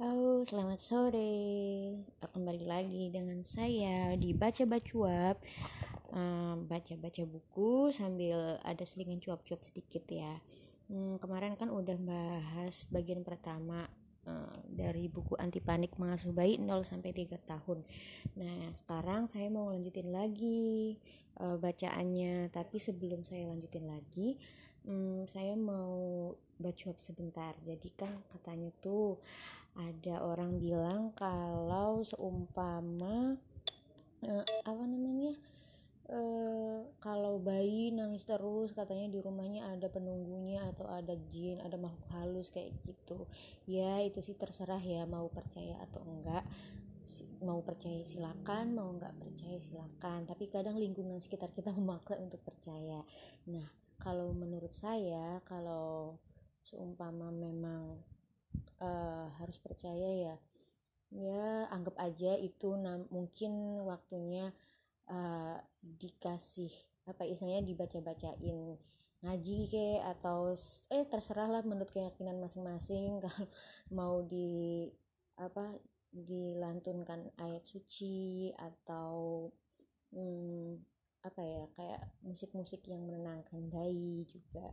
Halo, selamat sore. Kembali lagi dengan saya di Baca Bacuap. Baca-baca buku sambil ada selingan cuap-cuap sedikit ya. Hmm, kemarin kan udah bahas bagian pertama uh, dari buku anti panik mengasuh bayi 0 sampai 3 tahun. Nah, sekarang saya mau lanjutin lagi uh, bacaannya, tapi sebelum saya lanjutin lagi, um, saya mau baca sebentar. Jadi kan katanya tuh ada orang bilang kalau seumpama uh, apa namanya? Uh, kalau bayi nangis terus katanya di rumahnya ada penunggunya atau ada jin ada makhluk halus kayak gitu. Ya itu sih terserah ya mau percaya atau enggak. Mau percaya silakan mau enggak percaya silakan. Tapi kadang lingkungan sekitar kita memaksa untuk percaya. Nah kalau menurut saya kalau seumpama memang uh, harus percaya ya. Ya anggap aja itu mungkin waktunya uh, dikasih apa istilahnya dibaca-bacain ngaji ke atau eh terserah lah menurut keyakinan masing-masing. Kalau mau di apa dilantunkan ayat suci atau hmm, apa ya kayak musik-musik yang menenangkan bayi juga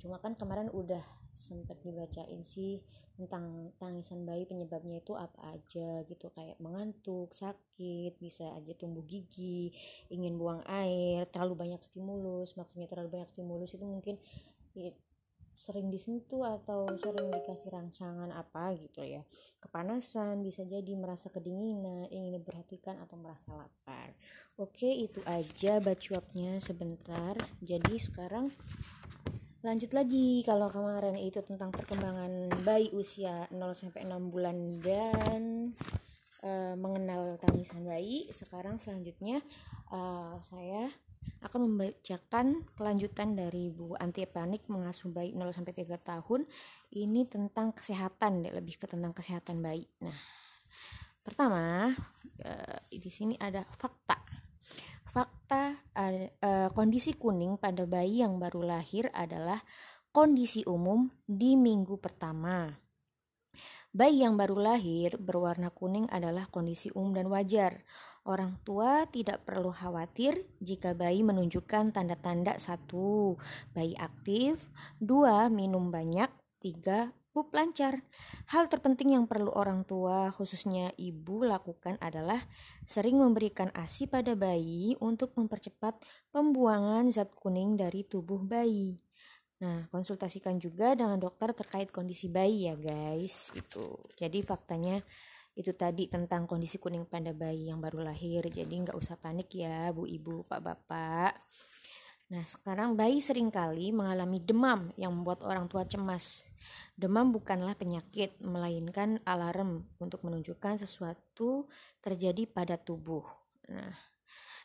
cuma kan kemarin udah sempet dibacain sih tentang tangisan bayi penyebabnya itu apa aja gitu. Kayak mengantuk, sakit, bisa aja tumbuh gigi, ingin buang air, terlalu banyak stimulus, maksudnya terlalu banyak stimulus itu mungkin ya, sering disentuh atau sering dikasih rangsangan apa gitu ya. Kepanasan bisa jadi merasa kedinginan ingin diperhatikan atau merasa lapar. Oke itu aja bacuapnya sebentar. Jadi sekarang lanjut lagi kalau kemarin itu tentang perkembangan bayi usia 0 sampai 6 bulan dan uh, mengenal tangisan bayi sekarang selanjutnya uh, saya akan membacakan kelanjutan dari buku anti panik mengasuh bayi 0 sampai 3 tahun. Ini tentang kesehatan lebih ke tentang kesehatan bayi. Nah pertama uh, di sini ada fakta Fakta uh, kondisi kuning pada bayi yang baru lahir adalah kondisi umum di minggu pertama. Bayi yang baru lahir berwarna kuning adalah kondisi umum dan wajar. Orang tua tidak perlu khawatir jika bayi menunjukkan tanda-tanda satu, bayi aktif, dua, minum banyak, tiga, pup lancar. Hal terpenting yang perlu orang tua, khususnya ibu, lakukan adalah sering memberikan ASI pada bayi untuk mempercepat pembuangan zat kuning dari tubuh bayi. Nah, konsultasikan juga dengan dokter terkait kondisi bayi ya guys. Itu. Jadi faktanya itu tadi tentang kondisi kuning pada bayi yang baru lahir. Jadi nggak usah panik ya bu ibu pak bapak. Nah, sekarang bayi sering kali mengalami demam yang membuat orang tua cemas. Demam bukanlah penyakit, melainkan alarm untuk menunjukkan sesuatu terjadi pada tubuh. Nah,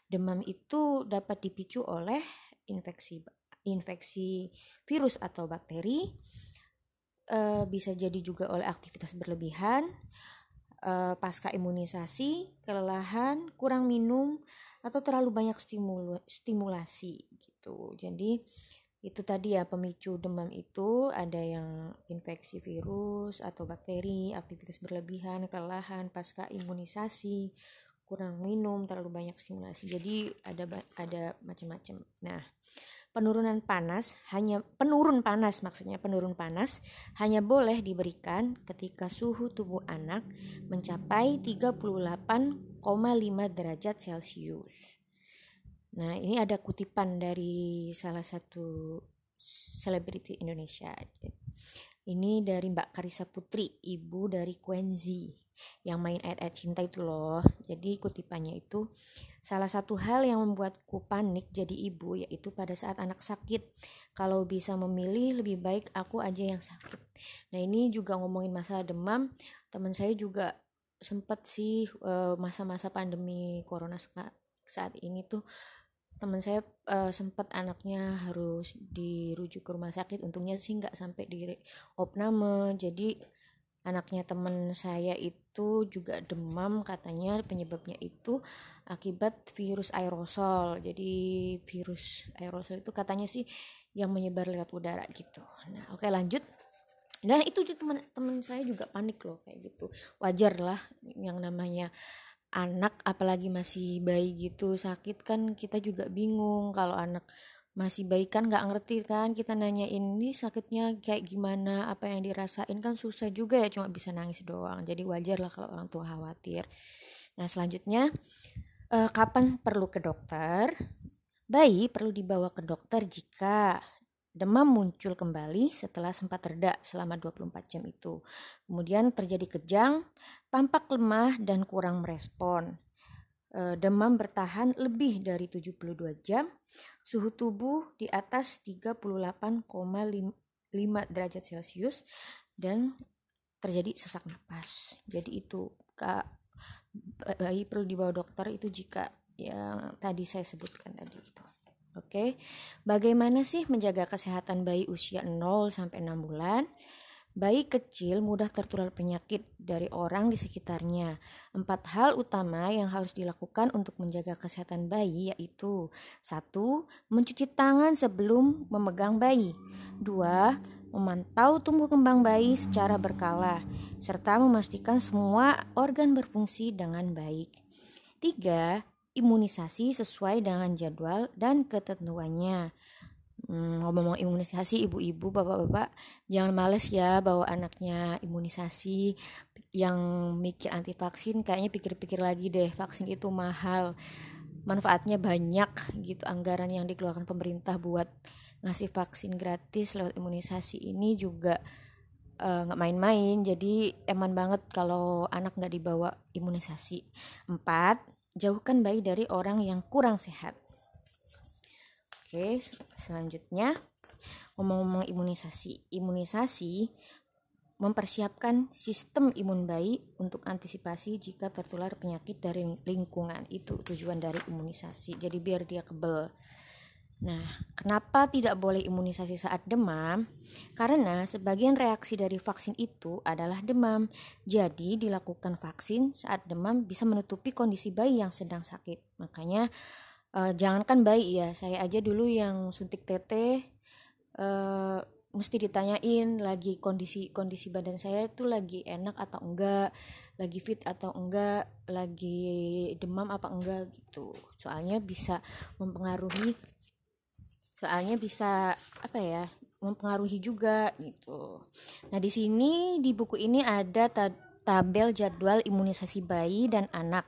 demam itu dapat dipicu oleh infeksi infeksi virus atau bakteri, e, bisa jadi juga oleh aktivitas berlebihan, e, pasca imunisasi, kelelahan, kurang minum, atau terlalu banyak stimul stimulasi gitu. Jadi itu tadi ya pemicu demam itu ada yang infeksi virus atau bakteri, aktivitas berlebihan, kelelahan pasca imunisasi, kurang minum, terlalu banyak stimulasi. Jadi ada ada macam-macam. Nah, penurunan panas hanya penurun panas maksudnya penurun panas hanya boleh diberikan ketika suhu tubuh anak mencapai 38,5 derajat Celcius. Nah, ini ada kutipan dari salah satu selebriti Indonesia. Ini dari Mbak Karisa Putri, ibu dari Quenzi yang main ayat-ayat cinta itu loh. Jadi kutipannya itu salah satu hal yang membuatku panik jadi ibu yaitu pada saat anak sakit. Kalau bisa memilih lebih baik aku aja yang sakit. Nah, ini juga ngomongin masalah demam. Teman saya juga sempat sih masa-masa pandemi corona saat ini tuh teman saya uh, sempat anaknya harus dirujuk ke rumah sakit. Untungnya sih nggak sampai di opname. Jadi anaknya teman saya itu juga demam katanya penyebabnya itu akibat virus aerosol. Jadi virus aerosol itu katanya sih yang menyebar lewat udara gitu. Nah oke lanjut. Dan itu teman-teman saya juga panik loh kayak gitu. Wajar lah yang namanya anak apalagi masih bayi gitu sakit kan kita juga bingung. Kalau anak masih bayi kan nggak ngerti kan kita nanya ini sakitnya kayak gimana? Apa yang dirasain? Kan susah juga ya cuma bisa nangis doang. Jadi wajar lah kalau orang tua khawatir. Nah selanjutnya eh, kapan perlu ke dokter? Bayi perlu dibawa ke dokter jika Demam muncul kembali setelah sempat reda selama 24 jam itu. Kemudian terjadi kejang, tampak lemah dan kurang merespon. E, demam bertahan lebih dari 72 jam, suhu tubuh di atas 38,5 derajat Celcius dan terjadi sesak napas. Jadi itu Kak bayi perlu dibawa dokter itu jika yang tadi saya sebutkan tadi. Oke, bagaimana sih menjaga kesehatan bayi usia 0 sampai 6 bulan? Bayi kecil mudah tertular penyakit dari orang di sekitarnya. Empat hal utama yang harus dilakukan untuk menjaga kesehatan bayi yaitu satu, mencuci tangan sebelum memegang bayi. Dua, memantau tumbuh kembang bayi secara berkala, serta memastikan semua organ berfungsi dengan baik. Tiga, imunisasi sesuai dengan jadwal dan ketentuannya. Hmm, ngomong-ngomong imunisasi, ibu-ibu, bapak-bapak, jangan males ya bawa anaknya imunisasi. Yang mikir anti vaksin, kayaknya pikir-pikir lagi deh, vaksin itu mahal, manfaatnya banyak gitu. Anggaran yang dikeluarkan pemerintah buat ngasih vaksin gratis lewat imunisasi ini juga eh, nggak uh, main-main. Jadi eman banget kalau anak nggak dibawa imunisasi. Empat, jauhkan bayi dari orang yang kurang sehat. Oke, selanjutnya ngomong-ngomong imunisasi. Imunisasi mempersiapkan sistem imun bayi untuk antisipasi jika tertular penyakit dari lingkungan. Itu tujuan dari imunisasi. Jadi biar dia kebel. Nah, kenapa tidak boleh imunisasi saat demam? Karena sebagian reaksi dari vaksin itu adalah demam. Jadi, dilakukan vaksin saat demam bisa menutupi kondisi bayi yang sedang sakit. Makanya, eh, jangankan bayi ya, saya aja dulu yang suntik teteh eh, mesti ditanyain lagi kondisi kondisi badan saya itu lagi enak atau enggak, lagi fit atau enggak, lagi demam apa enggak gitu. Soalnya bisa mempengaruhi soalnya bisa apa ya mempengaruhi juga gitu. Nah di sini di buku ini ada tabel jadwal imunisasi bayi dan anak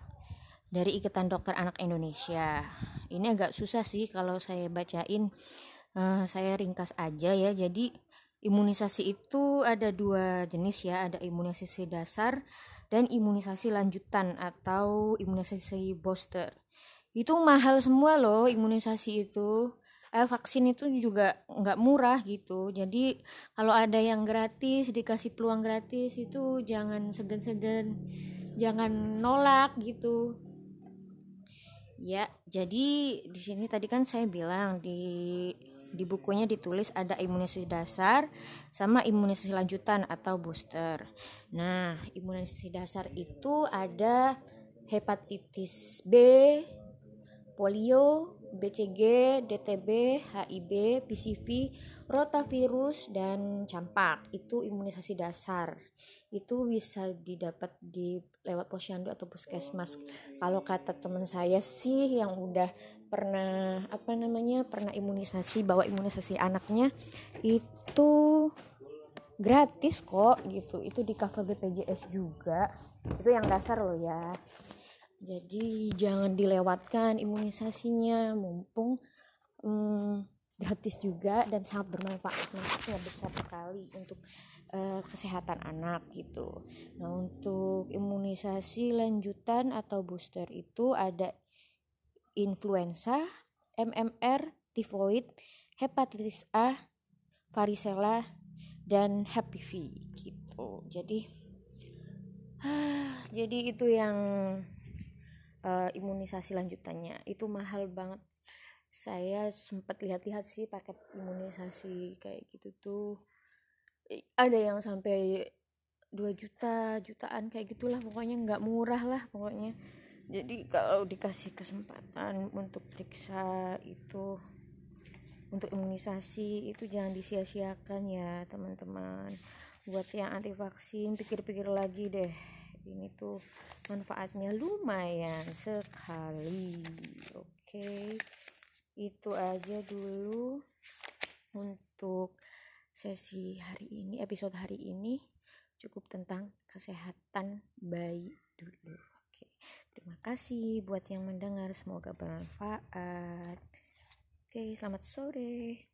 dari Ikatan Dokter Anak Indonesia. Ini agak susah sih kalau saya bacain. Uh, saya ringkas aja ya. Jadi imunisasi itu ada dua jenis ya. Ada imunisasi dasar dan imunisasi lanjutan atau imunisasi booster. Itu mahal semua loh imunisasi itu eh, vaksin itu juga nggak murah gitu jadi kalau ada yang gratis dikasih peluang gratis itu jangan segan-segan jangan nolak gitu ya jadi di sini tadi kan saya bilang di di bukunya ditulis ada imunisasi dasar sama imunisasi lanjutan atau booster. Nah, imunisasi dasar itu ada hepatitis B, polio, BCG, DTB, HIV, PCV, rotavirus, dan campak. Itu imunisasi dasar. Itu bisa didapat di lewat posyandu atau puskesmas. Kalau kata teman saya sih yang udah pernah apa namanya pernah imunisasi bawa imunisasi anaknya itu gratis kok gitu itu di cover BPJS juga itu yang dasar loh ya jadi jangan dilewatkan imunisasinya. Mumpung hmm, gratis juga dan sangat bermanfaat. Manfaatnya besar sekali untuk uh, kesehatan anak gitu. Nah untuk imunisasi lanjutan atau booster itu ada influenza MMR tifoid hepatitis A varicella dan HPV gitu. Jadi jadi itu yang uh, imunisasi lanjutannya. Itu mahal banget. Saya sempat lihat-lihat sih paket imunisasi kayak gitu tuh. Ada yang sampai 2 juta jutaan kayak gitulah. Pokoknya nggak murah lah pokoknya. Jadi kalau dikasih kesempatan untuk periksa itu untuk imunisasi itu jangan disia-siakan ya teman-teman. Buat yang anti vaksin pikir-pikir lagi deh ini tuh manfaatnya lumayan sekali. Oke okay. itu aja dulu untuk sesi hari ini episode hari ini. Cukup tentang kesehatan bayi dulu. Oke terima kasih buat yang mendengar. Semoga bermanfaat. Oke selamat sore